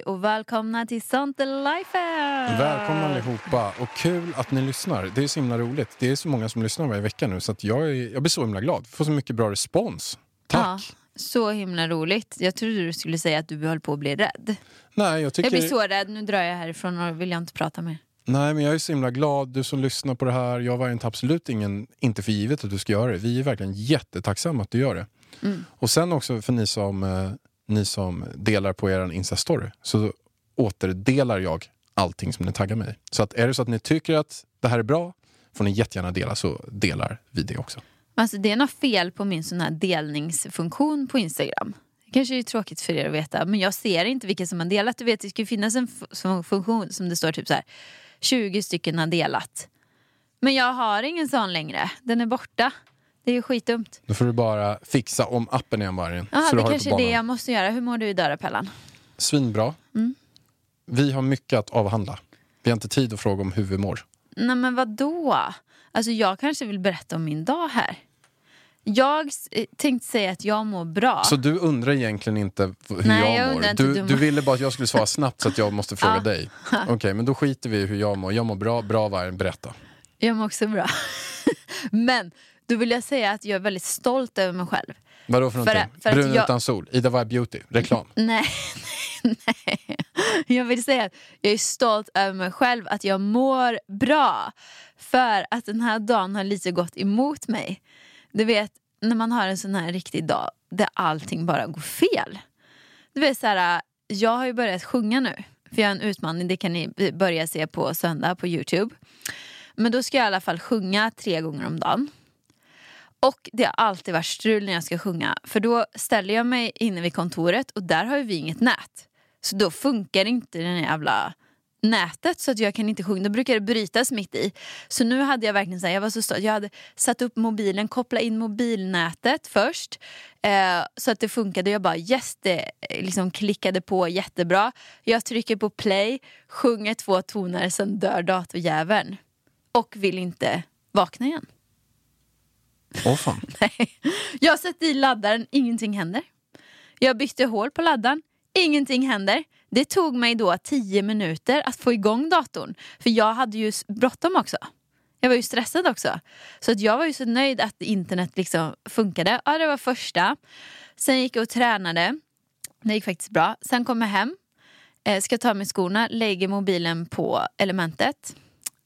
Hej och välkomna till Sånt är life! Välkomna allihopa och kul att ni lyssnar. Det är så himla roligt. Det är så många som lyssnar varje vecka nu så att jag, är, jag blir så himla glad. Får så mycket bra respons. Tack! Ja, så himla roligt. Jag trodde du skulle säga att du höll på att bli rädd. Nej, jag tycker... Jag blir så rädd, nu drar jag härifrån och vill jag inte prata mer. Nej, men jag är så himla glad. Du som lyssnar på det här. Jag var inte absolut ingen, inte för givet att du ska göra det. Vi är verkligen jättetacksamma att du gör det. Mm. Och sen också för ni som, eh, ni som delar på er Insta-story så återdelar jag allting som ni taggar mig. Så att är det så att ni tycker att det här är bra får ni jättegärna dela så delar vi det också. Alltså, det är något fel på min sån här delningsfunktion på Instagram. Det kanske är tråkigt för er att veta, men jag ser inte vilka som har delat. Du vet, det ska ju finnas en funktion som det står typ så här 20 stycken har delat. Men jag har ingen sån längre. Den är borta. Det är ju skitdumt. Då får du bara fixa om appen igen vargen. Du det kanske är det jag måste göra. Hur mår du idag då, Pellan? Svinbra. Mm. Vi har mycket att avhandla. Vi har inte tid att fråga om hur vi mår. Nej men vad då? Alltså jag kanske vill berätta om min dag här. Jag eh, tänkte säga att jag mår bra. Så du undrar egentligen inte hur Nej, jag jag mår? du, du du ville bara att jag skulle svara snabbt så att jag måste fråga Ja. dig. Okej, men då skiter vi i hur jag mår. Jag mår bra. Bra vargen, berätta. Jag mår också bra. men då vill jag säga att jag är väldigt stolt över mig själv. Vadå för För någonting? för att Brun jag- utan sol. Ida Varg Beauty. Reklam. Nej, nej. Jag vill säga att jag är stolt över mig själv, att jag mår bra. För att den här dagen har lite gått emot mig. Du vet, när man har en sån här riktig dag där allting bara går fel. Du vet så här, jag har ju börjat sjunga nu. För jag har en utmaning, det kan ni börja se på söndag på Youtube. Men då ska jag i alla fall sjunga tre gånger om dagen. Och det har alltid varit strul när jag ska sjunga. För då ställer jag mig inne vid kontoret och där har ju vi inget nät. Så då funkar inte den jävla nätet så att jag kan inte sjunga. Då brukar det brytas mitt i. Så nu hade jag verkligen så här, jag var så stolt. Jag hade satt upp mobilen, kopplat in mobilnätet först. Eh, så att det funkade. Jag bara yes, det eh, liksom klickade på jättebra. Jag trycker på play, sjunger två toner, sen dör datorjäveln. Och vill inte vakna igen. Åh fan. Nej. Jag sätter i laddaren, ingenting händer. Jag bytte hål på laddaren, ingenting händer. Det tog mig då tio minuter att få igång datorn. För jag hade ju bråttom också. Jag var ju stressad också. Så att jag var ju så nöjd att internet liksom funkade. Ja, det var första. Sen gick jag och tränade. Det gick faktiskt bra. Sen kom jag hem, eh, ska ta med skorna, lägger mobilen på elementet.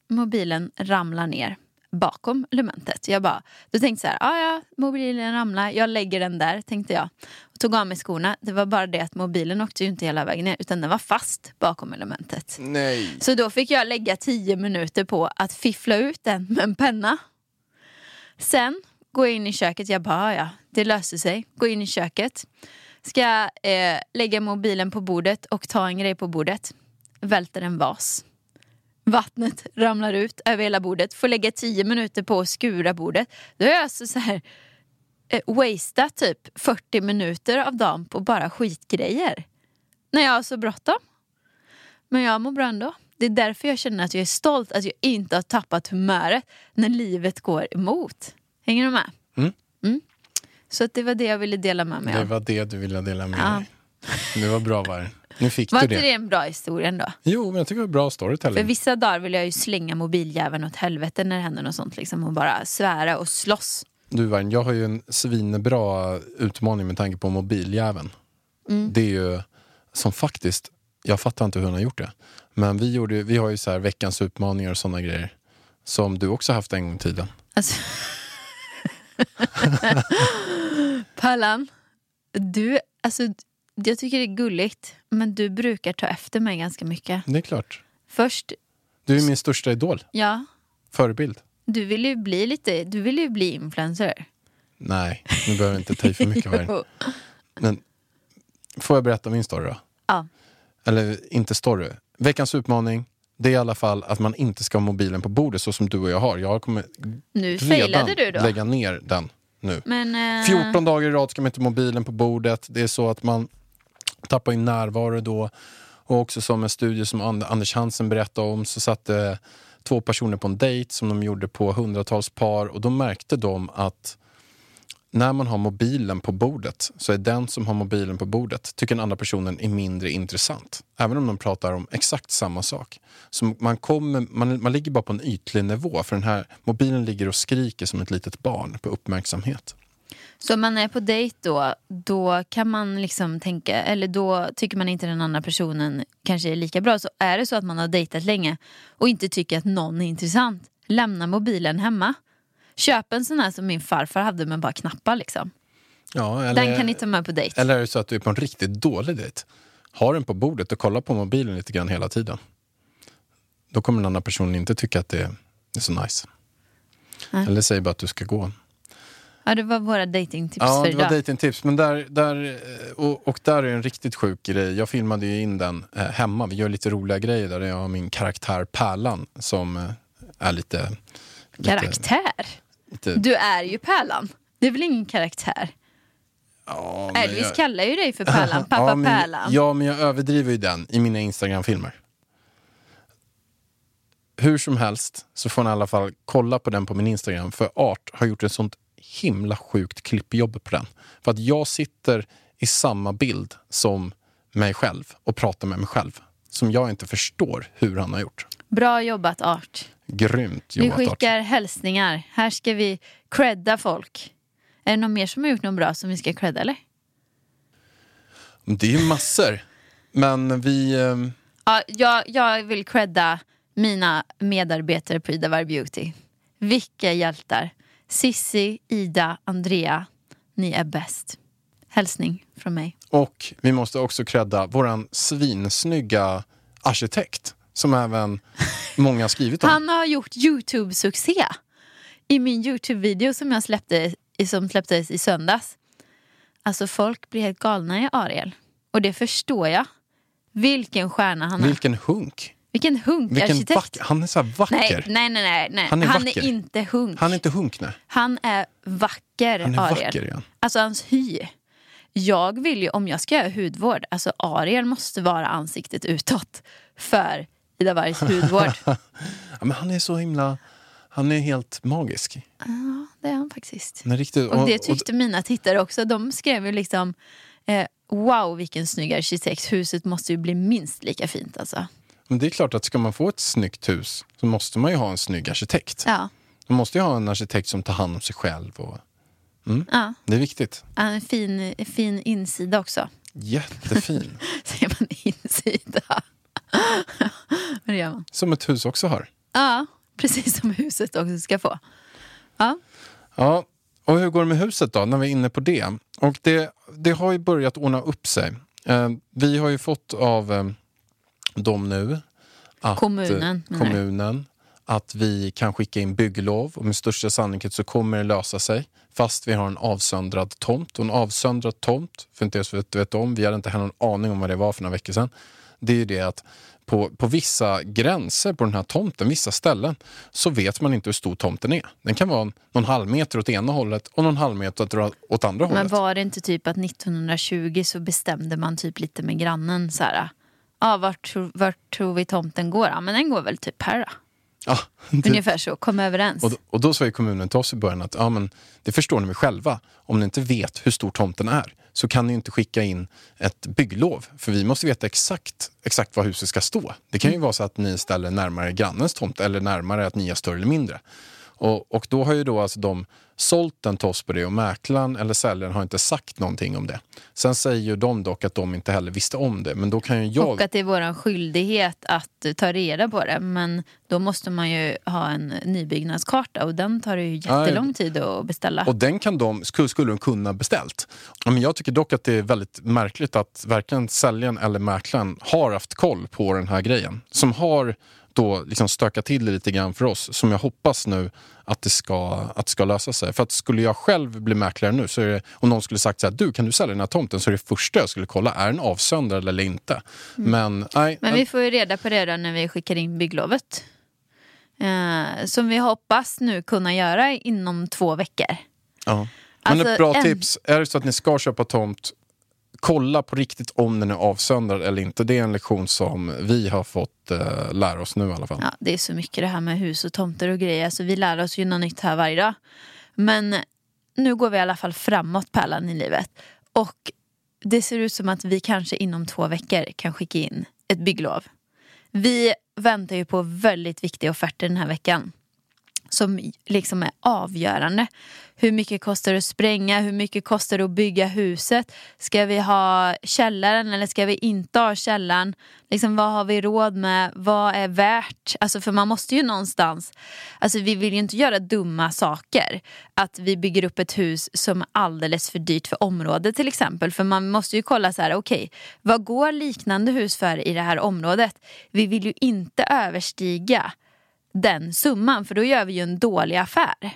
Mobilen ramlar ner bakom elementet. Jag bara, då tänkte så här, "Ah, ja, mobilen ramlar, jag lägger den där, tänkte jag. Och tog av mig skorna. Det var bara det att mobilen åkte ju inte hela vägen ner, utan den var fast bakom elementet. Nej. Så då fick jag lägga tio minuter på att fiffla ut den med en penna. Sen går jag in i köket, jag bara, "Ah, ja, det löser sig. Går in i köket. Ska eh, lägga mobilen på bordet och ta en grej på bordet. Välter en vas. Vattnet ramlar ut över hela bordet. Får lägga tio minuter på att skura bordet. Då har jag alltså så här eh, wastat typ 40 minuter av dagen på bara skitgrejer. När jag har så bråttom. Men jag mår bra ändå. Det är därför jag känner att jag är stolt att jag inte har tappat humöret när livet går emot. Hänger du med? Mm. Mm. Så att det var det jag ville dela med mig Det av. var det du ville dela med Ja. dig. Det var bra vargen. Nu fick Var du inte det. det en bra historia ändå? Jo, men jag tycker det var bra För storytelling. vissa dagar vill jag ju slänga mobiljäveln åt helvete när det händer något sånt liksom och bara svära och slåss. Du vargen, jag har ju en svinbra utmaning med tanke på mobiljäveln. Mm. Det är ju som faktiskt, jag fattar inte hur hon har gjort det. Men vi, gjorde, vi har ju så här veckans utmaningar och sådana grejer. Som du också haft en gång i tiden. Alltså... Pallan, du, alltså, jag tycker det är gulligt men du brukar ta efter mig ganska mycket. Det är klart. Först, Du är min största idol. ja, Förebild. Du vill ju bli lite, du vill ju bli influencer. Nej, nu behöver jag inte ta i för mycket här. Men får jag berätta min story då? Ja. Eller inte story. Veckans utmaning, det är i alla fall att man inte ska ha mobilen på bordet så som du och jag har. Jag kommer Nu redan du då. lägga ner den nu. Men, eh, 14 dagar i rad ska man inte ha mobilen på bordet. Det är så att man tappar in närvaro då. Och också som en studie som Anders Hansen berättade om så satt två personer på en dejt som de gjorde på hundratals par och då märkte de att när man har mobilen på bordet så är den som har mobilen på bordet tycker den andra personen är mindre intressant. Även om de pratar om exakt samma sak. Så man, kommer, man, man ligger bara på en ytlig nivå för den här mobilen ligger och skriker som ett litet barn på uppmärksamhet. Så om man är på dejt då, då kan man liksom tänka, eller då tycker man inte den andra personen kanske är lika bra. Så är det så att man har dejtat länge och inte tycker att någon är intressant, lämna mobilen hemma. Köp en sån här som min farfar hade med bara knappar liksom. Ja, eller, Den kan ni ta med på dejt. eller är det så att du är på en riktigt dålig dejt? Ha den på bordet och kolla på mobilen lite grann hela tiden. Då kommer den andra personen inte tycka att det är, det är så nice. Nej. Eller säg bara att du ska gå. Ja, det var våra datingtips Ja, för det var idag. datingtips. Men där, där, och, och där är en riktigt sjuk grej. Jag filmade ju in den eh, hemma. Vi gör lite roliga grejer där jag har min karaktär Pärlan som eh, är lite... lite, Karaktär? lite Du är ju Pärlan. Det är väl ingen karaktär? ja, Elvis jag- kallar ju dig för Pärlan, pappa ja, men, Pärlan. Ja, men jag överdriver ju den i mina Instagram-filmer. Hur som helst så får ni i alla fall kolla på den på min Instagram. För Art har gjort ett sånt himla sjukt klippjobb på den. För att jag sitter i samma bild som mig själv och pratar med mig själv. Som jag inte förstår hur han har gjort. Bra jobbat Art. Grymt Vi jobbat Art. skickar hälsningar. Här ska vi credda folk. Är det någon mer som har gjort något bra som vi ska credda eller? Det är ju massor. Men vi... ehm, Ja, jag, jag vill credda mina medarbetare på Ida Varg Beauty. Vilka hjältar. Sissi, Ida, Andrea. Ni är bäst. Hälsning från mig. Och vi måste också credda våran svinsnygga arkitekt som även många har skrivit om. Han har gjort Youtube-succé. I min Youtube-video som jag släppte, som släpptes i söndags. Alltså folk blir helt galna i Ariel. Och det förstår jag. Vilken stjärna han är. Vilken hunk. Vilken Vilken hunkarkitekt. Han är så vacker. Nej, nej, nej, nej, nej. Han är Han är inte hunk. Han är inte hunk nej. Han är vacker, Han är Ariel. vacker igen. Alltså hans hy. Jag vill ju, om jag ska göra hudvård, alltså Ariel måste vara ansiktet utåt för Ida Wargs hudvård. Ja, men han är så himla... Han är helt magisk. ja, det är han faktiskt. Är riktigt, Och det tyckte mina tittare också. De skrev ju liksom eh, Wow vilken snygg arkitekt, huset måste ju bli minst lika fint alltså. Men det är klart att ska man få ett snyggt hus så måste man ju ha en snygg arkitekt. Ja, Man måste ju ha en arkitekt som tar hand om sig själv. Och, ja. det är viktigt. En fin, fin insida också. Jättefin. Säger man insida? det gör man. som ett hus också har. Ja, precis som huset också ska få. Ja. Ja, och hur går det med huset då, när vi är inne på det? Och det, det har ju börjat ordna upp sig. Eh, vi har ju fått av dem nu, att, Kommunen, kommunen att vi kan skicka in bygglov och med största sannolikhet så kommer det lösa sig. Fast vi har en avsöndrad tomt. Och en avsöndrad tomt, för inte som vet, vet om, vi hade inte heller någon aning om vad det var för några veckor sedan. Det är ju det att på, på vissa gränser på den här tomten, vissa ställen, så vet man inte hur stor tomten är. Den kan vara någon halv meter åt ena hållet och någon halv meter åt, andra Men hållet. var det inte typ att 1920 så bestämde man typ lite med grannen så här. Ja, vart, tror- vart tror vi tomten går? Ja, men den går väl typ här då. Ja, det, Ungefär så, kom överens. och, då- och då sa ju kommunen till oss i början att ja, men det förstår ni väl själva. Om ni inte vet hur stor tomten är så kan ni inte skicka in ett bygglov. För vi måste veta exakt, exakt var huset ska stå. Det kan ju vara så att ni ställer närmare grannens tomt eller närmare att ni är större eller mindre. Och, och då har ju då alltså de sålt den till oss på det och mäklaren eller säljaren har inte sagt någonting om det. Sen säger ju de dock att de inte heller visste om det. Men då kan ju jag... Och att det är vår skyldighet att ta reda på det. Men då måste man ju ha en nybyggnadskarta och den tar ju jättelång tid att beställa. Och den kan de, skulle, skulle de kunna beställt. Men jag tycker dock att det är väldigt märkligt att varken säljaren eller mäklaren har haft koll på den här grejen. Som har då liksom stöka till det lite grann för oss. Som jag hoppas nu att det ska, att det ska lösa sig. För att skulle jag själv bli mäklare nu, så är det, om någon skulle sagt så här, du kan du sälja den här tomten? Så är det första jag skulle kolla, är den avsöndrad eller inte? Men nej. Men vi får ju reda på det då när vi skickar in bygglovet. Eh, som vi hoppas nu kunna göra inom två veckor. Ja. Men Alltså, ett bra en- tips, är det så att ni ska köpa tomt, kolla på riktigt om den är avsöndrad eller inte. Det är en lektion som vi har fått eh, lära oss nu i alla fall. Ja, det är så mycket det här med hus och tomter och grejer. Alltså, vi lär oss ju något nytt här varje dag. Men nu går vi i alla fall framåt Pärlan i livet. Och det ser ut som att vi kanske inom två veckor kan skicka in ett bygglov. Vi väntar ju på väldigt viktiga offerter den här veckan. Som liksom är avgörande. Hur mycket kostar det att spränga? Hur mycket kostar det att bygga huset? Ska vi ha källaren eller ska vi inte ha källaren? Liksom, vad har vi råd med? Vad är värt? Alltså, för man måste ju någonstans... Alltså, vi vill ju inte göra dumma saker. Att vi bygger upp ett hus som är alldeles för dyrt för området till exempel. För man måste ju kolla så här, okej, vad går liknande hus för i det här området? Vi vill ju inte överstiga den summan för då gör vi ju en dålig affär.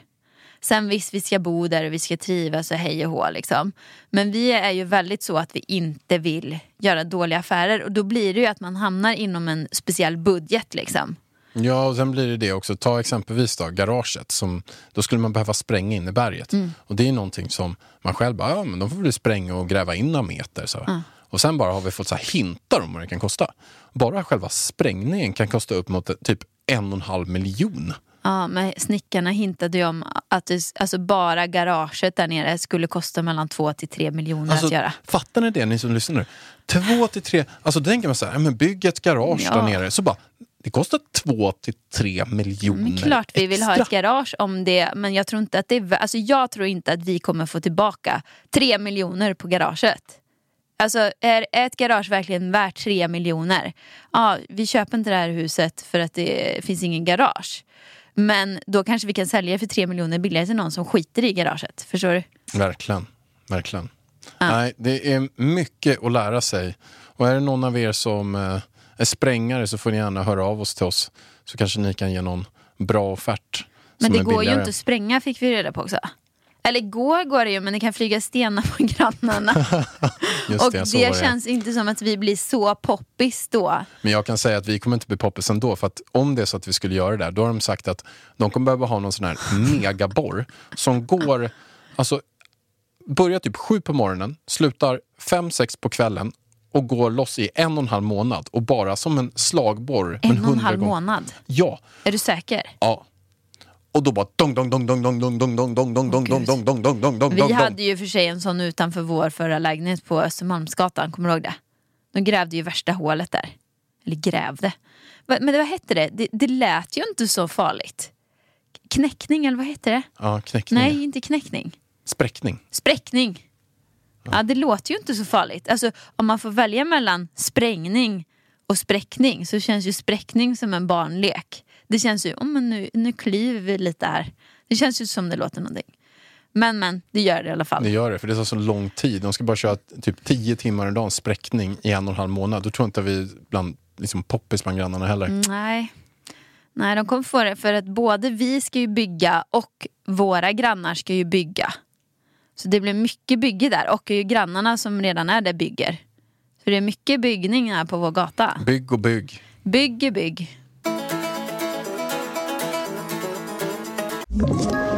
Sen visst, vi ska bo där och vi ska trivas och hej och hå liksom. Men vi är ju väldigt så att vi inte vill göra dåliga affärer och då blir det ju att man hamnar inom en speciell budget liksom. Ja, och sen blir det det också. Ta exempelvis då, garaget. Som, då skulle man behöva spränga in i berget. Mm. Och det är någonting som man själv bara, ja men de får väl spränga och gräva in några meter. Så. Och sen bara har vi fått så hintar om vad det kan kosta. Bara själva sprängningen kan kosta upp mot typ en och en halv miljon. Ja, men snickarna hintade ju om att det, alltså bara garaget där nere skulle kosta mellan två till tre miljoner Alltså, att göra. fattar ni det ni som lyssnar nu? Två till tre, alltså då tänker man så här, men bygg ett garage Ja. där nere. Så bara, det kostar två till tre miljoner Men klart vi vill ha extra. ett garage om det, men jag tror inte att det är, alltså jag tror inte att vi kommer få tillbaka tre miljoner på garaget. Alltså är ett garage verkligen värt tre miljoner? Ja, vi köper inte det här huset för att det finns ingen garage. Men då kanske vi kan sälja för tre miljoner billigare till någon som skiter i garaget. Förstår du? Verkligen, verkligen. Nej, det är mycket att lära sig. Och är det någon av er som eh, är sprängare så får ni gärna höra av oss till oss. Så kanske ni kan ge någon bra offert. Men det går ju billigare. inte att spränga fick vi reda på också. Eller går går det ju men det kan flyga stenar på grannarna. Just och det, det, var det. känns inte som att vi blir så poppis då. Men jag kan säga att vi kommer inte bli poppis ändå. För att om det är så att vi skulle göra det där, då har de sagt att de kommer behöva ha någon sån här megaborr som går, alltså börjar typ sju på morgonen, slutar fem, sex på kvällen och går loss i en och en halv månad och bara som en slagborr. En och en 100 halv gånger. månad. Ja, Är du säker? ja. Och då bara dong, dong, dong, dong, dong, dong, dong, dong, dong, dong, dong, dong, dong, dong, dong, dong, dong, Vi hade ju för sig en sån utanför vår förra lägenhet på Östermalmsgatan, kommer du ihåg det? De grävde ju värsta hålet där. Eller grävde. Men vad hette det? det? Det lät ju inte så farligt. Knäckning eller vad hette det? Ja, knäckning. Nej, inte knäckning. Spräckning. Spräckning. Ja, det låter ju inte så farligt. Alltså, om man får välja mellan sprängning och spräckning så känns ju spräckning som en barnlek. Det känns ju, oh, men nu, nu klyver vi lite här. Det känns ju som det låter någonting. Men men, det gör det i alla fall. Det gör det, för det tar så lång tid. De ska bara köra typ 10 timmar en dag spräckning i en och en halv månad. Då tror jag inte vi bland liksom, poppis bland grannarna heller. Mm, Nej. Nej, de kommer få det för att både vi ska ju bygga och våra grannar ska ju bygga. Så det blir mycket bygge där och ju grannarna som redan är där bygger. Så det är mycket byggning här på vår gata. Bygg och bygg. Bygg, bygg. you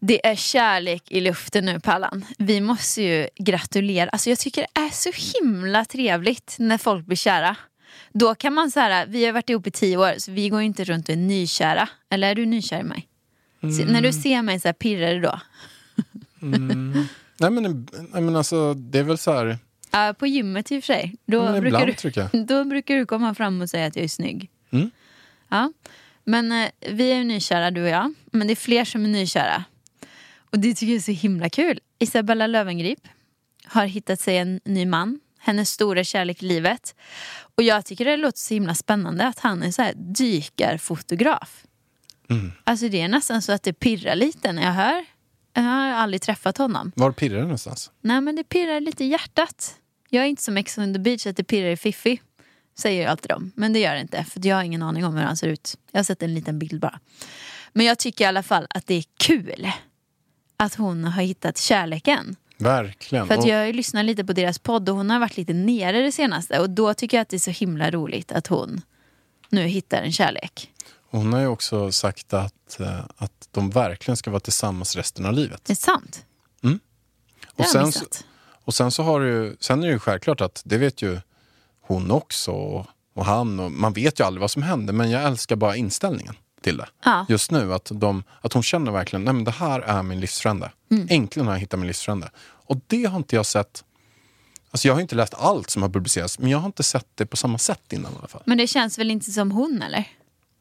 Det är kärlek i luften nu Pallan. Vi måste ju gratulera. Alltså jag tycker det är så himla trevligt när folk blir kära. Då kan man så här, vi har varit ihop i tio år så vi går ju inte runt och är nykära. Eller är du nykär i mig? Se- När du ser mig så här, pirrar det då? Nej men, nej, men alltså, det är väl så här... Ja, på gymmet i och för sig. Då, Men brukar ibland du, tycker jag. då brukar du komma fram och säga att jag är snygg. Mm. Ja. Men eh, vi är ju nykära du och jag. Men det är fler som är nykära. Och det tycker jag är så himla kul. Isabella Löwengrip har hittat sig en ny man. Hennes stora kärlek i livet. Och jag tycker det låter så himla spännande att han är så här dykarfotograf. Alltså det är nästan så att det pirrar lite när jag hör. Jag har aldrig träffat honom. Var pirrar det någonstans? Nej men det pirrar lite i hjärtat. Jag är inte som Ex on the beach att det pirrar i fiffi. Säger jag alltid dem. Men det gör det inte. För jag har ingen aning om hur han ser ut. Jag har sett en liten bild bara. Men jag tycker i alla fall att det är kul. Att hon har hittat kärleken. Verkligen. För att jag lyssnat lite på deras podd och hon har varit lite nere det senaste. Och då tycker jag att det är så himla roligt att hon nu hittar en kärlek. Hon har ju också sagt att, eh, att de verkligen ska vara tillsammans resten av livet. Det är sant. Och Det har sen, missat. och sen så har ju, sen är det ju självklart att det vet ju hon också och, och han och man vet ju aldrig vad som händer men jag älskar bara inställningen till det. Ja. Just nu att, de, att hon känner verkligen nej men det här är min livsfrände. Mm. Äntligen har jag hittat min livsfrände. Och det har inte jag sett Alltså jag har inte läst allt som har publicerats men jag har inte sett det på samma sätt innan i alla fall. Men det känns väl inte som hon eller?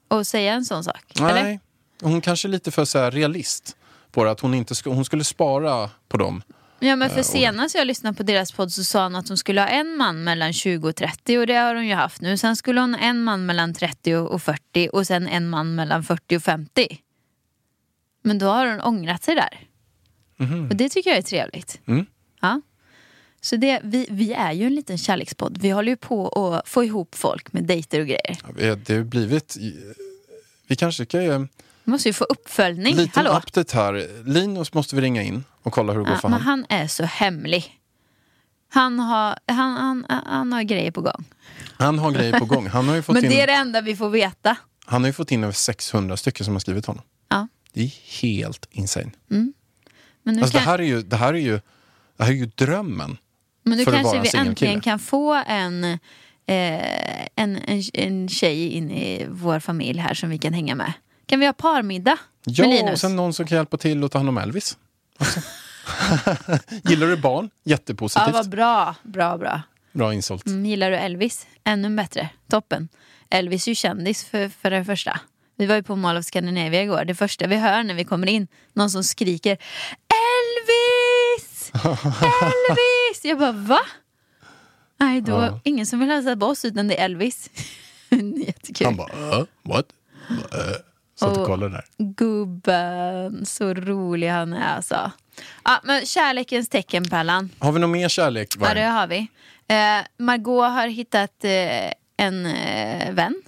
Att säga en sån sak? Eller? Nej, hon kanske är lite för så här, realist på det. Att hon, inte ska, hon skulle spara på dem. Ja men för Eh, senast jag lyssnade på deras podd så sa hon att hon skulle ha en man mellan 20 och 30 och det har hon ju haft nu. Sen skulle hon ha en man mellan 30 och 40 och sen en man mellan 40 och 50. Men då har hon ångrat sig där. Och det tycker jag är trevligt. Mm. Ja. Så det, vi, vi är ju en liten kärlekspodd. Vi håller ju på att få ihop folk med dejter och grejer. Ja, Det har blivit... Vi kanske ska ge Vi måste ju få uppföljning. en liten Hallå? update här. Linus måste vi ringa in och kolla hur det går Ja, för men honom. han är så hemlig. Han har, han, han, han har grejer på gång. Han har grejer på gång. Han har ju fått, Men in, det är det enda vi får veta. han har ju fått in över 600 stycken som har skrivit honom. Ja. Det är helt insane. Men nu, Alltså, det, kan, här är ju, det, här är ju, det här är ju drömmen. men nu för att kanske vi äntligen kan få en, eh, en, en, en tjej in i vår familj här som vi kan hänga med. Kan vi ha parmiddag med Ja, Linus? och sen någon som kan hjälpa till och ta hand om Elvis. Gillar du barn? ja, Jättepositivt. vad bra. Bra, bra. Bra insålt. Mm, gillar du Elvis? Ännu bättre. Toppen. Elvis är ju kändis för, för det första. Vi var ju på Mall of Scandinavia igår. Det första vi hör när vi kommer in, någon som skriker Elvis! Elvis! Jag bara va? Nej, då Ja. ingen som vill hälsa på oss utan det är Elvis. Jättekul. Han bara, uh, what? Uh, satt och Och- kollade där. Gubben, så rolig han är alltså. Ja, men kärlekens tecken Pallan. Har vi någon mer kärlek? Ja, det har vi. Eh, Margot har hittat eh, en eh, vän.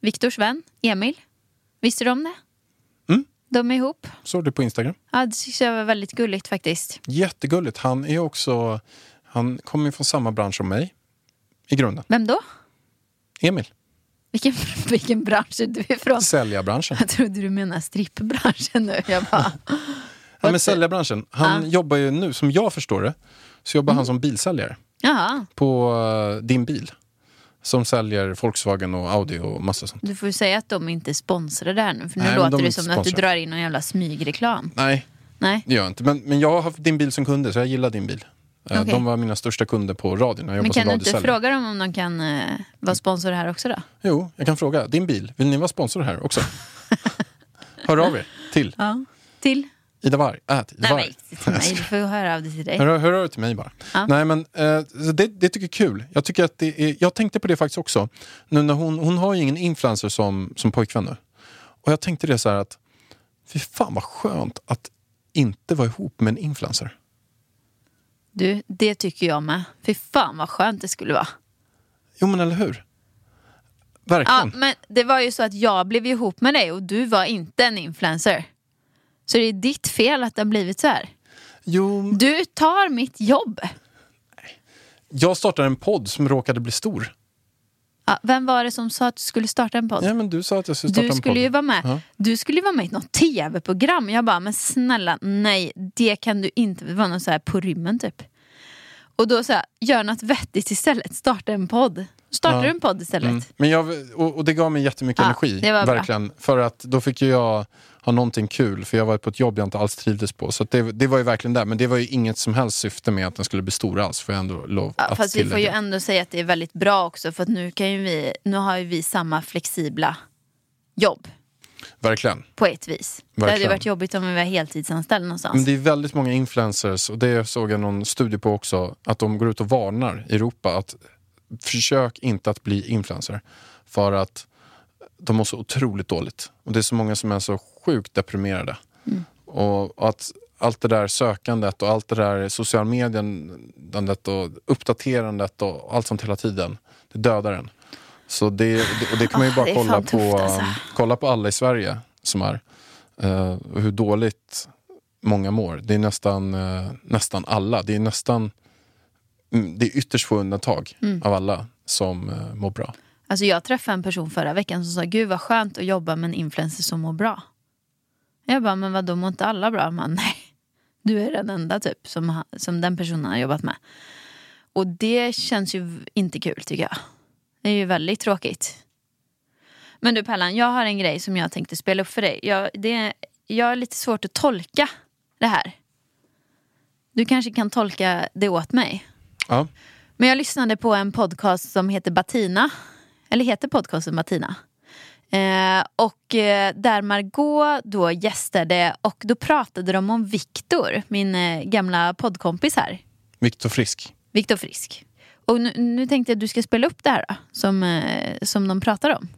Viktors vän, Emil. Visste du om det? Mm. De är ihop. Såg du på Instagram? Ja, det tycker jag var väldigt gulligt faktiskt. Jättegulligt. Han är också, han kommer från samma bransch som mig. I grunden. Vem då? Emil. Vilken, vilken bransch är du ifrån? Säljarbranschen. Jag trodde du menade strippbranschen nu. Jag bara, Ja, men säljarbranschen. Han jobbar ju nu, som jag förstår det, så jobbar Mm. han som bilsäljare jaha, på eh, din bil. Som säljer Volkswagen och Audi och massa sånt. du får ju säga att de inte sponsrar det här nu. För nu Nej, de låter är det som att du drar in någon jävla smygreklam. Nej, Nej, det gör jag inte. Men, men jag har haft din bil som kunder, så jag gillar din bil. Eh, Okej. De var mina största kunder på radion. Jag men kan du inte fråga dem om de kan eh, vara sponsor här också då? Jo, jag kan fråga. Din bil, vill ni vara sponsor här också? Hör av er till Ja. Till? Ida Warg. Ät Ida Nej, Warg. men mig. Du får höra av det till dig. Hör, hör av er till mig bara. Ja. Nej, men, eh, det, det tycker jag är kul. Jag, tycker att det är, jag tänkte på det faktiskt också. Nu när hon, hon har ju ingen influencer som, som pojkvän nu. Och jag tänkte det så här att fy fan vad skönt att inte vara ihop med en influencer. Du, det tycker jag med. Fy fan vad skönt det skulle vara. Jo men eller hur? Ja, Verkligen. men det var ju så att jag blev ihop med dig och du var inte en influencer. Så det är ditt fel att det har blivit så här. Jo, Du tar mitt jobb. jag startade en podd som råkade bli stor. Ja, vem var det som sa att du skulle starta en podd? Ja men du sa att jag skulle starta du en skulle podd. ju vara med. Ja. Du skulle ju vara med i något tv-program. Jag bara, men snälla, nej, det kan du inte. Det var något så här på rymmen typ. Och då så här, gör något vettigt istället. Starta en podd. Startar Ja. du en podd istället? Mm. Men jag, och, och det gav mig jättemycket Ja, energi. var bra. verkligen. För att då fick ju jag ha någonting kul. För jag var på ett jobb jag inte alls trivdes på. Så det, det var ju verkligen där. Men det var ju inget som helst syfte med att den skulle bli stor alls. Får jag ändå lov Ja, att fast vi får ju tillägga. ändå säga att det är väldigt bra också för att nu, kan ju vi, nu har ju vi samma flexibla jobb. Verkligen. på ett vis. Det hade ju Verkligen. varit jobbigt om vi var heltidsanställda någonstans. Men det är väldigt många influencers, och det såg jag någon studie på också, att de går ut och varnar i Europa att försök inte att bli influencer. För att de mår så otroligt dåligt. Och det är så många som är så sjukt deprimerade. Och, och att allt det där sökandet och allt det där social medieandet och uppdaterandet och allt sånt hela tiden, det dödar en. Så det, det, och det kan man ju Ah, bara kolla på, alltså. kolla på alla i Sverige som är. eh, hur dåligt många mår. Det är nästan, eh, nästan alla. Det är nästan mm, det är ytterst få undantag Mm. av alla som eh, mår bra. Alltså jag träffade en person förra veckan som sa gud vad skönt att jobba med en influencer som mår bra. Jag bara, men vadå mår inte alla bra? Man, nej, du är den enda typ som, som den personen har jobbat med. Och det känns ju inte kul tycker jag. Det är ju väldigt tråkigt. Men du Pellan, jag har en grej som jag tänkte spela upp för dig. Jag, det, jag har lite svårt att tolka det här. Du kanske kan tolka det åt mig. Ja. Men jag lyssnade på en podcast som heter Batina. Eller heter podcasten Batina? Eh, och eh, där Margot då gästade och då pratade de om Viktor, min eh, gamla poddkompis här. Viktor Frisk. Viktor Frisk. Och nu, nu tänkte jag att du ska spela upp det här då, som, som de pratar om.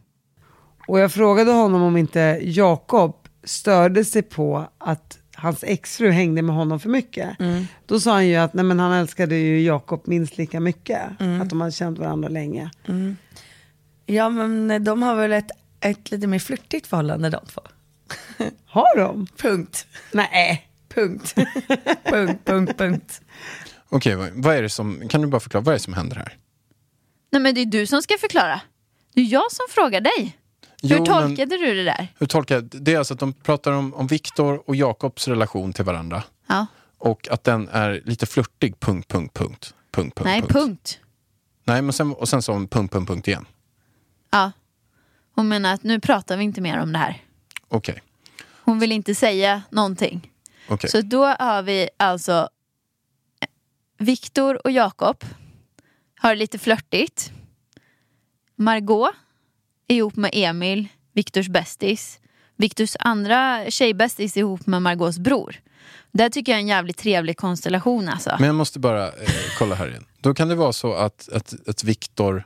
Och jag frågade honom om inte Jakob störde sig på att hans exfru hängde med honom för mycket. Då sa han ju att nej, men han älskade ju Jakob minst lika mycket. Att de hade känt varandra länge. Ja men de har väl ett, ett lite mer flörtigt förhållande de två. Har de? Punkt. Nej. Punkt. punkt, punkt, punkt. Okej, vad, vad är det som, kan du bara förklara, vad är det som händer här? Nej men det är du som ska förklara. Det är jag som frågar dig. Hur Jo, men- tolkade du det där? Hur tolkar jag det? är alltså att de pratar om, om Viktor och Jakobs relation till varandra. Ja. Och att den är lite flörtig, punkt, punkt, punkt. punkt, punkt Nej, punkt. Nej, men sen, och sen så punkt, punkt, punkt igen. Ja. Hon menar att nu pratar vi inte mer om det här. Okej. Hon vill inte säga någonting. okej. Så då har vi alltså Viktor och Jakob har lite flörtigt. Margot är ihop med Emil, Viktors bästis. Viktors andra tjejbästis är ihop med Margaux bror. Det tycker jag är en jävligt trevlig konstellation alltså. Men jag måste bara eh, kolla här igen. Då kan det vara så att, att, att Viktor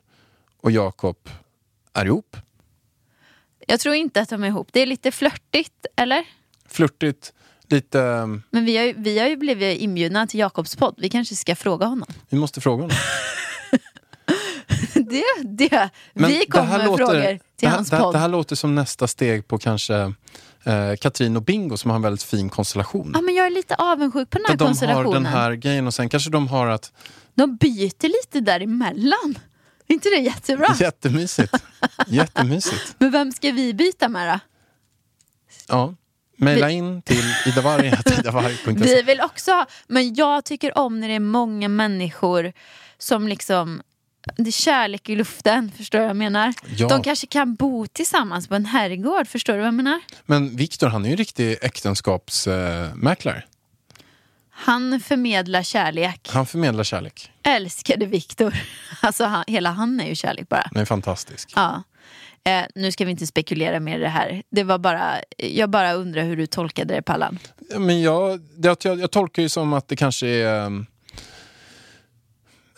och Jakob är ihop. Jag tror inte att de är ihop. Det är lite flörtigt, eller? Flörtigt, lite... ehm, Men vi har, ju, vi har ju blivit inbjudna till Jakobs podd. Vi kanske ska fråga honom. Vi måste fråga honom. Det, det. Men vi kommer här med låter- frågor till det här, hans det, här, podd. det här låter som nästa steg på kanske eh, Katrin och Bingo som har en väldigt fin konstellation. Ja, men jag är lite avundsjuk på den här Där de har konstellationen. den här grejen och sen kanske de har att... De byter lite däremellan. Inte det jättebra? Jättemysigt. Jättemysigt. Men vem ska vi byta med då? Ja. Maila in till idavarg.idavarg.se. Vi vill också ha, men jag tycker om när det är många människor som liksom det är kärlek i luften, förstår du vad jag menar? Ja. De kanske kan bo tillsammans på en herrgård, förstår du vad jag menar? Men Viktor han är ju en riktig äktenskapsmäklare. Han förmedlar kärlek. Han förmedlar kärlek. Älskade Viktor. Alltså han, hela han är ju kärlek bara. Han är fantastisk. Ja. Eh, nu ska vi inte spekulera mer i det här. Det var bara, jag bara undrar hur du tolkade det Pallan. Ja, Men jag, det, jag, jag tolkar ju som att det kanske är... ehm,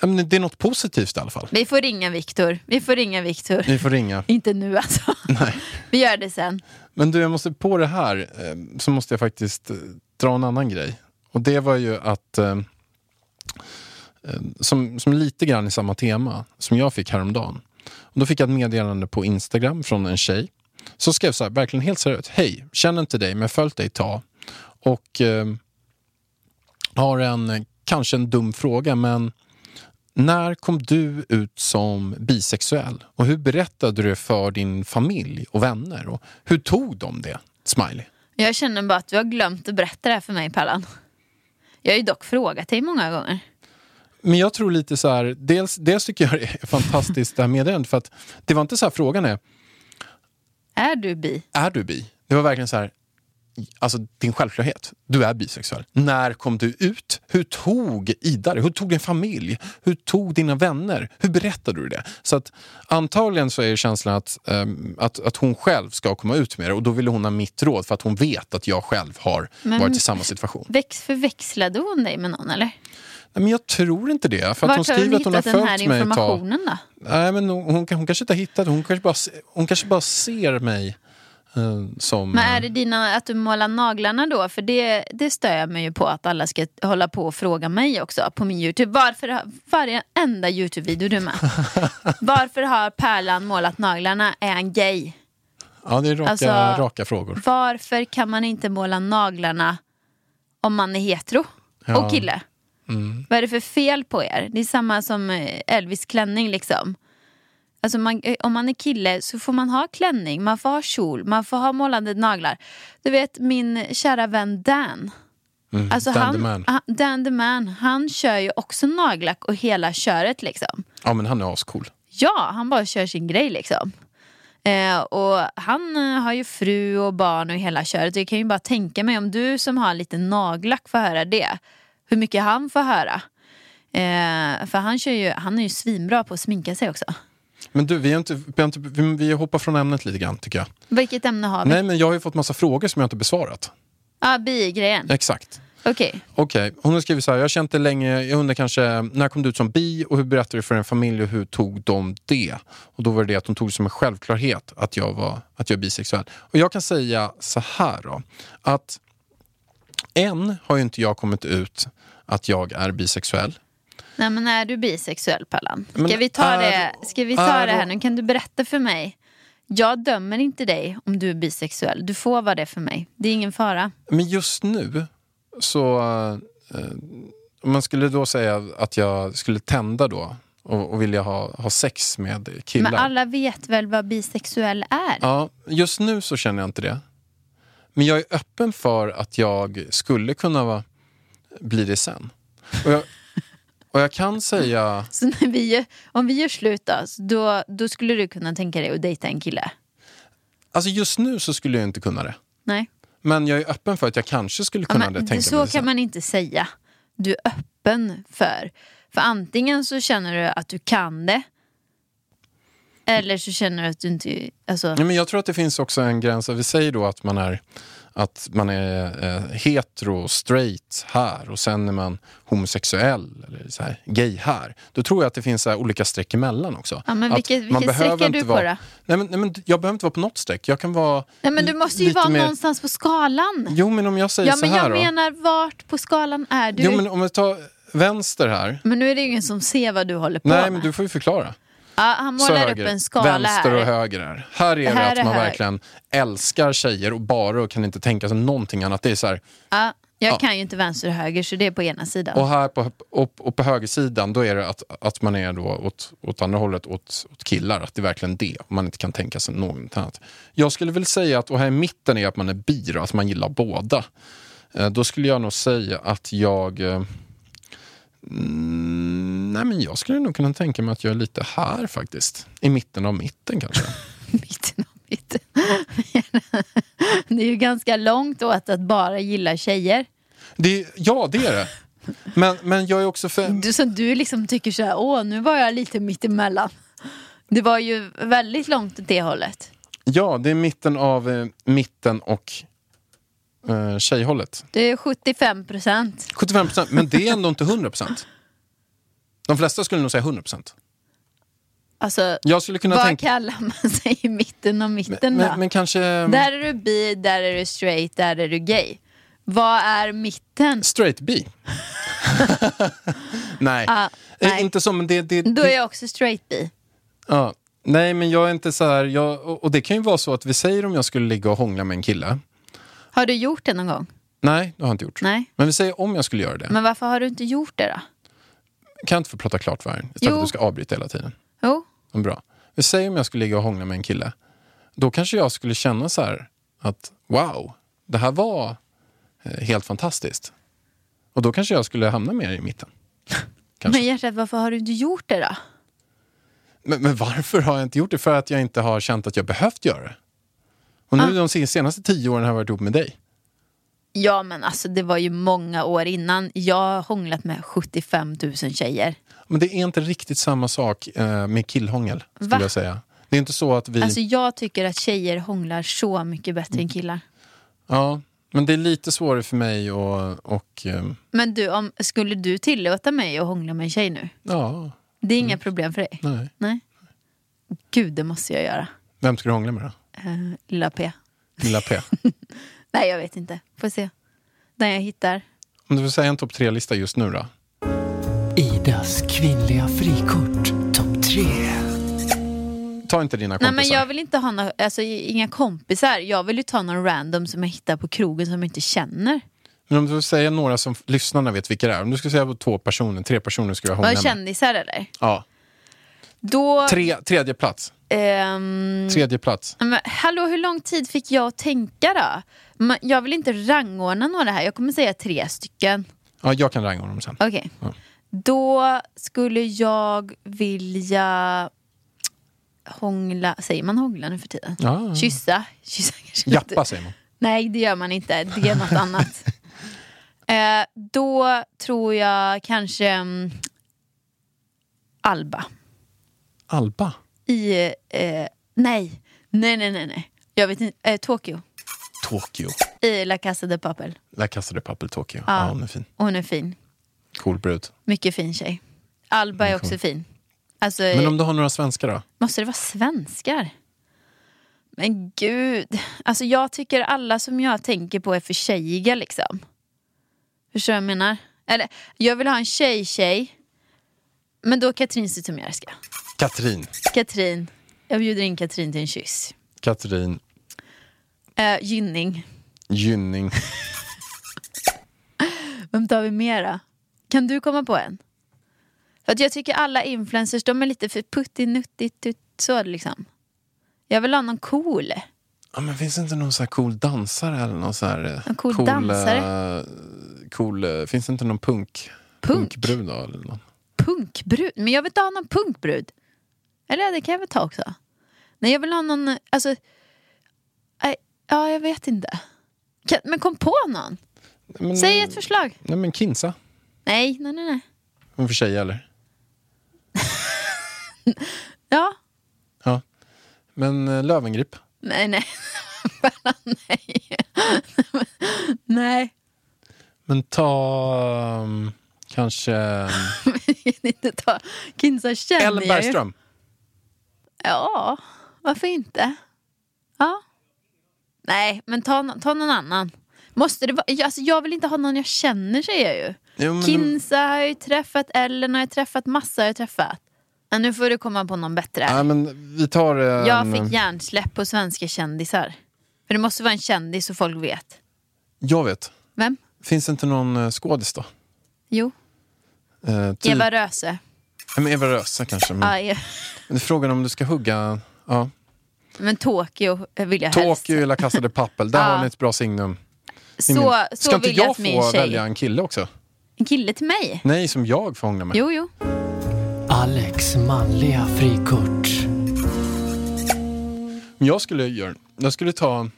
men det är något positivt i alla fall. Vi får ringa Viktor. Vi får ringa Viktor. Vi får ringa. Inte nu alltså. Nej. Vi gör det sen. Men du, jag måste på det här eh, så måste jag faktiskt eh, dra en annan grej. Och det var ju att, eh, eh, som, som lite grann i samma tema som jag fick häromdagen. Och då fick jag ett meddelande på Instagram från en tjej. Så skrev så här, verkligen helt seriöst. Hej, känner inte dig men jag följt dig ett tag. Och eh, har en, kanske en dum fråga men när kom du ut som bisexuell? Och hur berättade du det för din familj och vänner? Och hur tog de det? Smiley. Jag känner bara att du har glömt att berätta det här för mig Pallan. Jag har ju dock frågat dig många gånger. Men jag tror lite så här, dels, dels tycker jag det är fantastiskt det här meddelandet för att det var inte så här frågan är, Är du bi? är du bi? Det var verkligen så här, alltså din självklarhet. Du är bisexuell. När kom du ut? Hur tog Ida det? Hur tog din familj? Hur tog dina vänner? Hur berättade du det? Så att antagligen så är känslan att, ehm, att, att hon själv ska komma ut med det och då ville hon ha mitt råd för att hon vet att jag själv har Men- varit i samma situation. Väx, förväxlade hon dig med någon eller? Men jag tror inte det. För att hon Vart har skriver hon att hon har hittat den här informationen då? Nej, men hon, hon, hon kanske inte har hittat hon kanske bara, hon kanske bara ser mig som... Men är det dina, att du målar naglarna då? För det, det stör jag mig ju på att alla ska hålla på och fråga mig också på min YouTube. Varför har varje enda YouTube-video du är med? Varför har Pärlan målat naglarna? Är han gay? ja, det är raka, alltså- raka frågor. Varför kan man inte måla naglarna om man är hetero Ja. och kille? Mm. Vad är det för fel på er? Det är samma som eh, Elvis klänning liksom. Alltså man, eh, om man är kille så får man ha klänning, man får ha kjol, man får ha målade naglar. Du vet min kära vän Dan. Mm. Alltså Dan han, the man. han- Dan the man, han kör ju också nagellack och hela köret liksom. Ja, men han är ascool. Ja, han bara kör sin grej liksom. Eh, och han eh, har ju fru och barn och hela köret. Jag kan ju bara tänka mig om du som har lite nagellack får höra det. Hur mycket han får höra. Eh, för han, kör ju, han är ju svinbra på att sminka sig också. Men du, vi inte, vi, inte, vi, hoppar från ämnet lite grann tycker jag. Vilket ämne har vi? Nej, men jag har ju fått massa frågor som jag inte besvarat. Ja, bi-grejen. Exakt. Okej. Okej, hon har skrivit så här. Jag har känt det länge. Jag undrar kanske, när kom du ut som bi och hur berättade du för en familj och hur tog de det? Och då var det det att de tog det som en självklarhet att jag var att jag är bisexuell. Och jag kan säga så här då. Att än har ju inte jag kommit ut att jag är bisexuell. Nej men är du bisexuell Pallan? Ska Men vi ta, är- det, ska vi ta är- det här nu? Kan du berätta för mig? Jag dömer inte dig om du är bisexuell. Du får vara det för mig. Det är ingen fara. Men just nu så, eh, om man skulle då säga att jag skulle tända då och, och vilja ha, ha sex med killar. Men alla vet väl vad bisexuell är? Ja, just nu så känner jag inte det. Men jag är öppen för att jag skulle kunna va, bli det sen. Och jag, och jag kan säga, Så när vi, om vi gör slut då, då, då skulle du kunna tänka dig att dejta en kille? alltså just nu så skulle jag inte kunna det. Nej? Men jag är öppen för att jag kanske skulle Ja, kunna men det. Tänka så mig det kan man inte säga. Du är öppen för. För antingen så känner du att du kan det. Eller så känner du att du inte... Alltså, Ja, men jag tror att det finns också en gräns. Vi säger då att man är, att man är eh, hetero, straight här och sen är man homosexuell eller så här, gay här. Då tror jag att det finns så här, olika streck emellan också. ja, men Att vilket, man vilket streck är du på vara- då? Nej men, nej, men jag behöver inte vara på något streck. Jag kan vara Nej, men du måste ju vara mer- någonstans på skalan. Jo men om jag säger Ja, så men här jag då. menar vart på skalan är du? Jo men om vi tar vänster här. Men nu är det ingen som ser vad du håller på Nej med. men du får ju förklara. Ja, han Så målar upp höger. en skala Vänster här. och höger här. Här är det Här att är man hög. verkligen älskar tjejer och bara och kan inte tänka sig någonting annat. Det är så här, Ja, jag Ja. kan ju inte vänster och höger så det är på ena sidan. Och här på, och, och på högersidan då är det att, att man är då åt, åt andra hållet, åt, åt killar. Att det är verkligen det. Man inte kan tänka sig något annat. Jag skulle väl säga att, och här i mitten är att man är bi att man gillar båda. Eh, då skulle jag nog säga att jag... Mm, nej men jag skulle nog kunna tänka mig att jag är lite här faktiskt. I mitten av mitten kanske. mitten av mitten. det är ju ganska långt åt att bara gilla tjejer. Det, ja, det är det. Men, men jag är också för... Du, så du liksom tycker så här, åh nu var jag lite mittemellan. Det var ju väldigt långt åt det hållet. Ja, det är mitten av eh, mitten och eh, tjejhållet. Det är 75 procent. 75 procent, men det är ändå inte 100 procent. De flesta skulle nog säga 100 procent. Alltså, Jag skulle kunna vad tänka... kallar man sig i mitten och mitten Men, då? men, men kanske... Där är du bi, där är du straight, där är du gay. Vad är mitten? Straight bi. nej. Ah, Eh, nej. inte så, men det... det, Då är jag också straight bi. ja. Nej, men jag är inte så här... Jag, och och det kan ju vara så att vi säger om jag skulle ligga och hångla med en kille. Har du gjort det någon gång? Nej, det har jag inte gjort. Nej. Men vi säger om jag skulle göra det. Men varför har du inte gjort det då? Kan jag inte få prata klart här? Istället Jo. för att du ska avbryta hela tiden. Jo, Bra. Vi säger om jag skulle ligga och hångla med en kille. Då kanske jag skulle känna så här att wow, det här var eh, helt fantastiskt. Och då kanske jag skulle hamna mer i mitten. Men hjärtat varför har du inte gjort det då? Men, men varför har jag inte gjort det? För att jag inte har känt att jag behövt göra det. Och nu Ah. de sen- senaste tio åren har jag varit ihop med dig. Ja men alltså det var ju många år innan. Jag har hånglat med 75 000 tjejer. Men det är inte riktigt samma sak eh, med killhångel, skulle Va? jag säga. Det är inte så att vi... Alltså jag tycker att tjejer hånglar så mycket bättre Mm. än killar. Ja, men det är lite svårare för mig och... och ehm, Men du, om, skulle du tillåta mig att hångla med en tjej nu? ja, Det är inga problem för dig? nej. Nej. Gud, det måste jag göra. Vem ska du hångla med då? Uh, lilla P. Lilla P. Nej, jag vet inte. Får se. Den jag hittar. Om du får säga en topp tre-lista just nu då? Idas kvinnliga frikort, topp tre. Ta inte dina Nej, kompisar. men jag vill inte ha några, alltså, inga kompisar. Jag vill ju ta någon random som jag hittar på krogen som jag inte känner. Men om du får säga några som lyssnarna vet vilka det är. Om du ska säga två personer, tre personer ska jag hångla Var med. kändisar eller? Ja. Då... Tre, tredje plats. Ehm, Tredje plats. men, hallå, hur lång tid fick jag tänka då? Jag vill inte rangordna några här. Jag kommer säga tre stycken. Ja, jag kan rangordna dem sen. Okej. Ja. Då skulle jag vilja hångla, säger man hångla nu för tiden? Ja. Kyssa. Kyssa kanske inte. Jappa säger man. Nej, det gör man inte. Det är något annat. Eh, då tror jag kanske mm, Alba. Alba. I, eh, nej, nej, nej, nej, nej. Jag vet inte, eh, Tokyo. Tokyo. I La Casa de Papel. Där kastade Papel Tokyo. Ja. Ja, hon är fin. Hon är fin. Cool brud. Mycket fin tjej. Alba är också fin. Alltså, Men om du har några svenskar då? Måste det vara svenskar? Men gud. Alltså jag tycker alla som jag tänker på är för tjejiga liksom. Förstår du vad jag menar? Eller, jag vill ha en tjej-tjej. Men då Katrin Zytomierska. Katrin. Katrin. Jag bjuder in Katrin till en kyss. Katrin Uh, Gynning. Gynning. Vem tar vi mera? Kan du komma på en? För att jag tycker alla influencers, de är lite för puttinuttigt så liksom. Jag vill ha någon cool. Ja, men finns det inte någon så cool dansare eller någon så här... eh, En cool dansare? eh, cool, eh, finns det inte någon punk? Punk? Punkbrud då? Eller någon? Punkbrud? Men jag vill inte ha någon punkbrud. Eller det kan jag väl ta också. Nej, jag vill ha någon, alltså... Nej, ja, jag vet inte. Kan, men kom på någon. Men, Säg ett förslag. Nej men Kinsa. Nej, nej, nej. nej. Hon för tjej eller? Ja, Ja. Men eh, Lövengrip. nej, nej. Nej. nej. Men ta um, kanske um, inte ta Kinsa känner Ellen. Bergström. Ja, varför inte? Ja. Nej, men ta, ta någon annan. Måste det vara, alltså jag vill inte ha någon jag känner säger jag ju. Jo, men- Kinsa har jag ju träffat, Ellen har jag träffat, massa har jag träffat. Men nu får du komma på någon bättre. Ja, men vi tar en, jag fick hjärnsläpp på svenska kändisar. För det måste vara en kändis så folk vet. Jag vet. Vem? Finns det inte någon eh, skådis då? Jo, Eh, typ, Eva Röse. Men Eva Röse kanske. Men, men frågan om du ska hugga... Ja. Men Tokyo vill jag helst. Tokyo eller Casa de Papel. Där har ni ett bra signum. Så, Ingen- så Ska inte vill jag jag få tjej... välja en kille också? En kille till mig? Nej, som jag får hångla med. Jo, jo. Alex manliga frikort. Men Jag skulle göra... Jag skulle ta...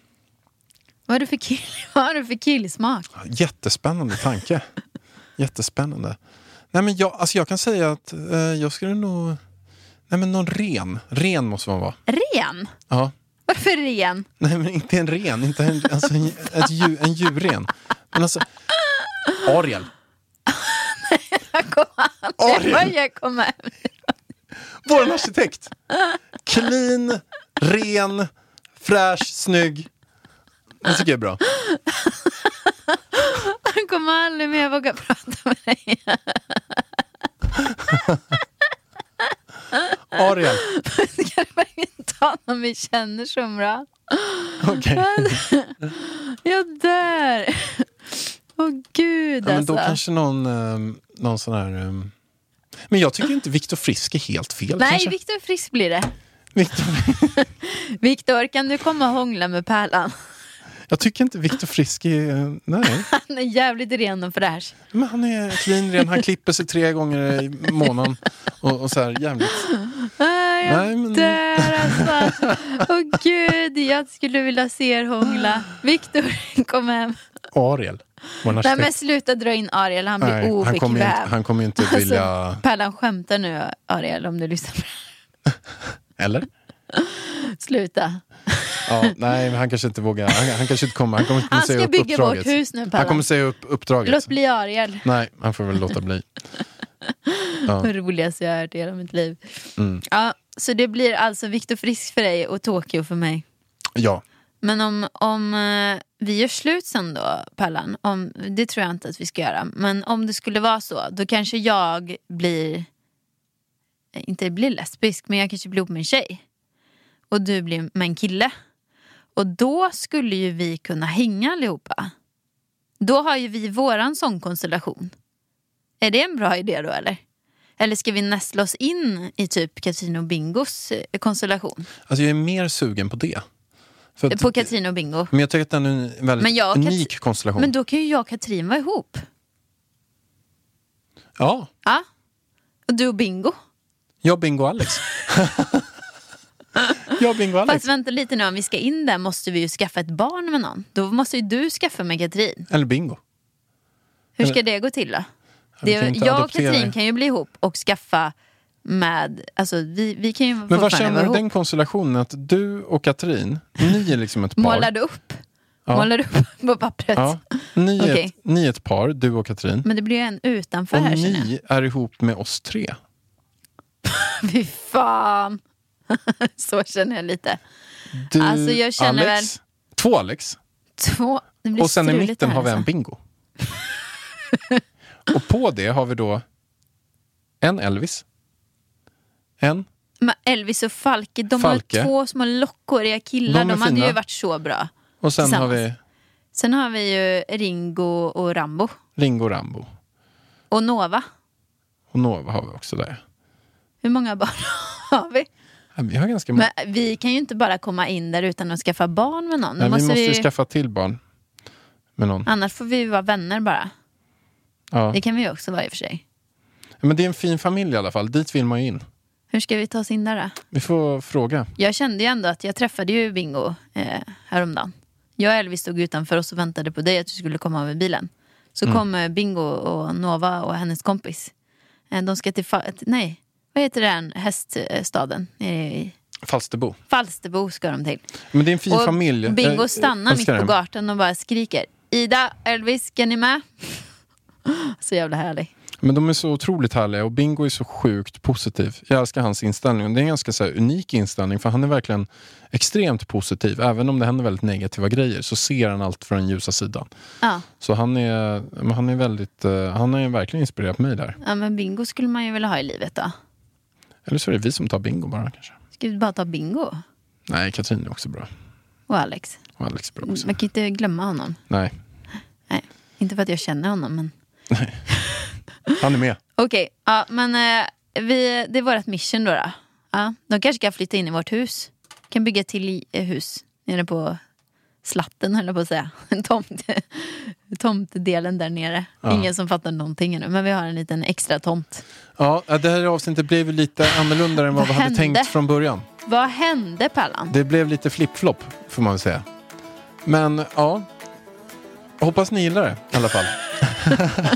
Vad har du för, kill... Vad har du för killsmak? Jättespännande tanke. Jättespännande. Nej, men jag, alltså jag kan säga att eh, jag skulle nog... Nej, men någon ren. Ren måste man vara. Ren? Ja. Varför ren? Nej, men inte en ren. Inte en, alltså en, ett djur, en djurren. Men alltså... Ariel. Jag kommer aldrig Ariel. jag kommer. Vår arkitekt. Clean, ren, fräsch, snygg. Det tycker jag är bra. Kommer aldrig mer våga prata med dig. Ariel. Ska du verkligen ta någon vi känner så bra? Okej. Jag dör. Åh gud Ja, men alltså. då kanske någon, um, någon sån här... ehm, Men jag tycker inte Viktor Frisk är helt fel. Nej. Viktor Frisk blir det. Viktor, Viktor, kan du komma och hångla med Pärlan? Jag tycker inte Viktor Frisk är... eh, Nej. Han är jävligt ren och fräsch. Men han är clean, ren. Han klipper sig tre gånger i månaden. Och, och så här jävligt... Ah, jag Nej, men- dör alltså. Åh gud, jag skulle vilja se er hångla. Viktor, kom hem. Ariel. Nej men sluta dra in Ariel, han blir Nej, han kommer ju obekväm. inte, han kommer ju inte vilja... Alltså, Pärlan skämtar nu Ariel om du lyssnar på Eller? Sluta. Ja, nej, men han kanske inte vågar. Han, han kanske inte kommer. Han kommer inte Han säga ska upp bygga uppdraget. vårt hus nu Han Pärlan. kommer säga upp uppdraget. Låt bli Ariel. Nej, han får väl låta bli. Ja. Det roligaste jag har hört i hela mitt liv. Mm. Ja, så det blir alltså Viktor Frisk för dig och Tokyo för mig. Ja, Men om, om eh, vi gör slut sen då, Pallan, om, det tror jag inte att vi ska göra. Men om det skulle vara så, då kanske jag blir, inte blir lesbisk, men jag kanske blir ihop med en tjej. Och du blir med en kille. Och då skulle ju vi kunna hänga allihopa. Då har ju vi våran sån konstellation. Är det en bra idé då eller? Eller ska vi nästla oss in i typ och Bingos eh, konstellation? alltså jag är mer sugen på det. Att- På Katrin och Bingo? Men jag tycker att den är en väldigt Men jag och Kat- unik konstellation. Men då kan ju jag och Katrin vara ihop. Ja, Ja. Och du och Bingo. jag, Bingo och Alex. jag, Bingo Alex. Fast vänta lite nu, om vi ska in där måste vi ju skaffa ett barn med någon. Då måste ju du skaffa med Katrin. Eller Bingo. Hur ska det gå till då? Det, jag och Katrin kan ju bli ihop och skaffa med, alltså vi, vi kan ju Men vad känner du ihop. den konstellationen? Att du och Katrin, ni är liksom ett par. Målar du upp? Ja. Målar du upp på pappret? Ja, ni, är Okej. ett, ni är ett par, du och Katrin. Men det blir ju en utanför Och här ni är ihop med oss tre. Fy fan. Så känner jag lite. Du, Alltså, jag känner Alex, Två Alex. Två, Och sen i mitten har vi en alltså. Bingo. och på det har vi då en Elvis. En Men Elvis och Falke, de Falke. har två små lockhåriga killar. De De, hade fina. ju varit så bra. och sen har vi Sen har vi ju Ringo och Rambo. Ringo Rambo. Och Nova. Och Nova har vi också där. Hur många barn har vi? Ja, Vi har ganska många. Men vi kan ju inte bara komma in där utan att skaffa barn med någon. Då Nej, vi måste måste ju vi... skaffa till barn. Med någon. Annars får vi vara vänner bara. Ja. Det kan vi ju också vara i och för sig. Men det är en fin familj i alla fall. Dit vill man ju in. Hur ska vi ta oss in där då? Vi får fråga. Jag kände ju ändå att jag träffade ju Bingo eh, häromdagen. Jag och Elvis stod utanför oss och väntade på dig att du skulle komma med bilen. Så Mm. kom eh, Bingo och Nova och hennes kompis. Eh, de ska till, Fa- till nej, vad heter den häststaden? Nere i Falsterbo. Falsterbo ska de till. Men det är en fin och familj. Bingo Jag stannar mitt på gatan och bara skriker. Ida, Elvis, ska ni med? Så jävla härlig. Men de är så otroligt härliga och Bingo är så sjukt positiv. Jag älskar hans inställning. Det är en ganska så här, unik inställning för han är verkligen extremt positiv. Även om det händer väldigt negativa grejer så ser han allt från den ljusa sidan. Ja. Så han är, han är väldigt, eh, han har verkligen inspirerat mig där. ja, men Bingo skulle man ju vilja ha i livet då. Eller så är det vi som tar Bingo bara kanske. Ska vi bara ta Bingo? Nej, Katrin är också bra. Och Alex. Och Alex är bra också. Man kan inte glömma honom. Nej, Nej, inte för att jag känner honom men... han är med. Okej, ja, men eh, vi, det är vårt mission då. då. Ja, de kanske ska flytta in i vårt hus. Kan bygga till eh, hus nere på slatten höll jag på att säga. Tomt, tomtdelen där nere. Ja. Ingen som fattar någonting ännu. Men vi har en liten extra tomt. Ja, det här avsnittet blev lite annorlunda än vad Vad vi hade hände? tänkt från början. Vad hände Pallan? Det blev lite flip-flop får man väl säga. Men ja, hoppas ni gillar det i alla fall.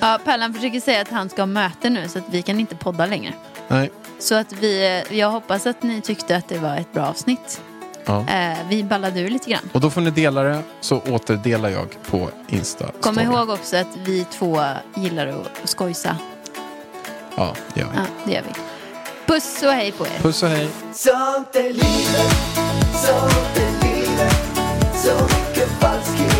Ja, Pallan försöker säga att han ska ha möte nu så att vi kan inte podda längre. Nej, Så att vi, jag hoppas att ni tyckte att det var ett bra avsnitt. Ja. Eh, vi ballade ur lite grann. Och då får ni dela det så återdelar jag på Insta. Kom ihåg också att vi två gillar att skojsa. Ja, det gör vi. Ja, det gör vi. Puss och hej på er. Puss och hej. Sånt är livet, sånt är livet Så mycket falskhet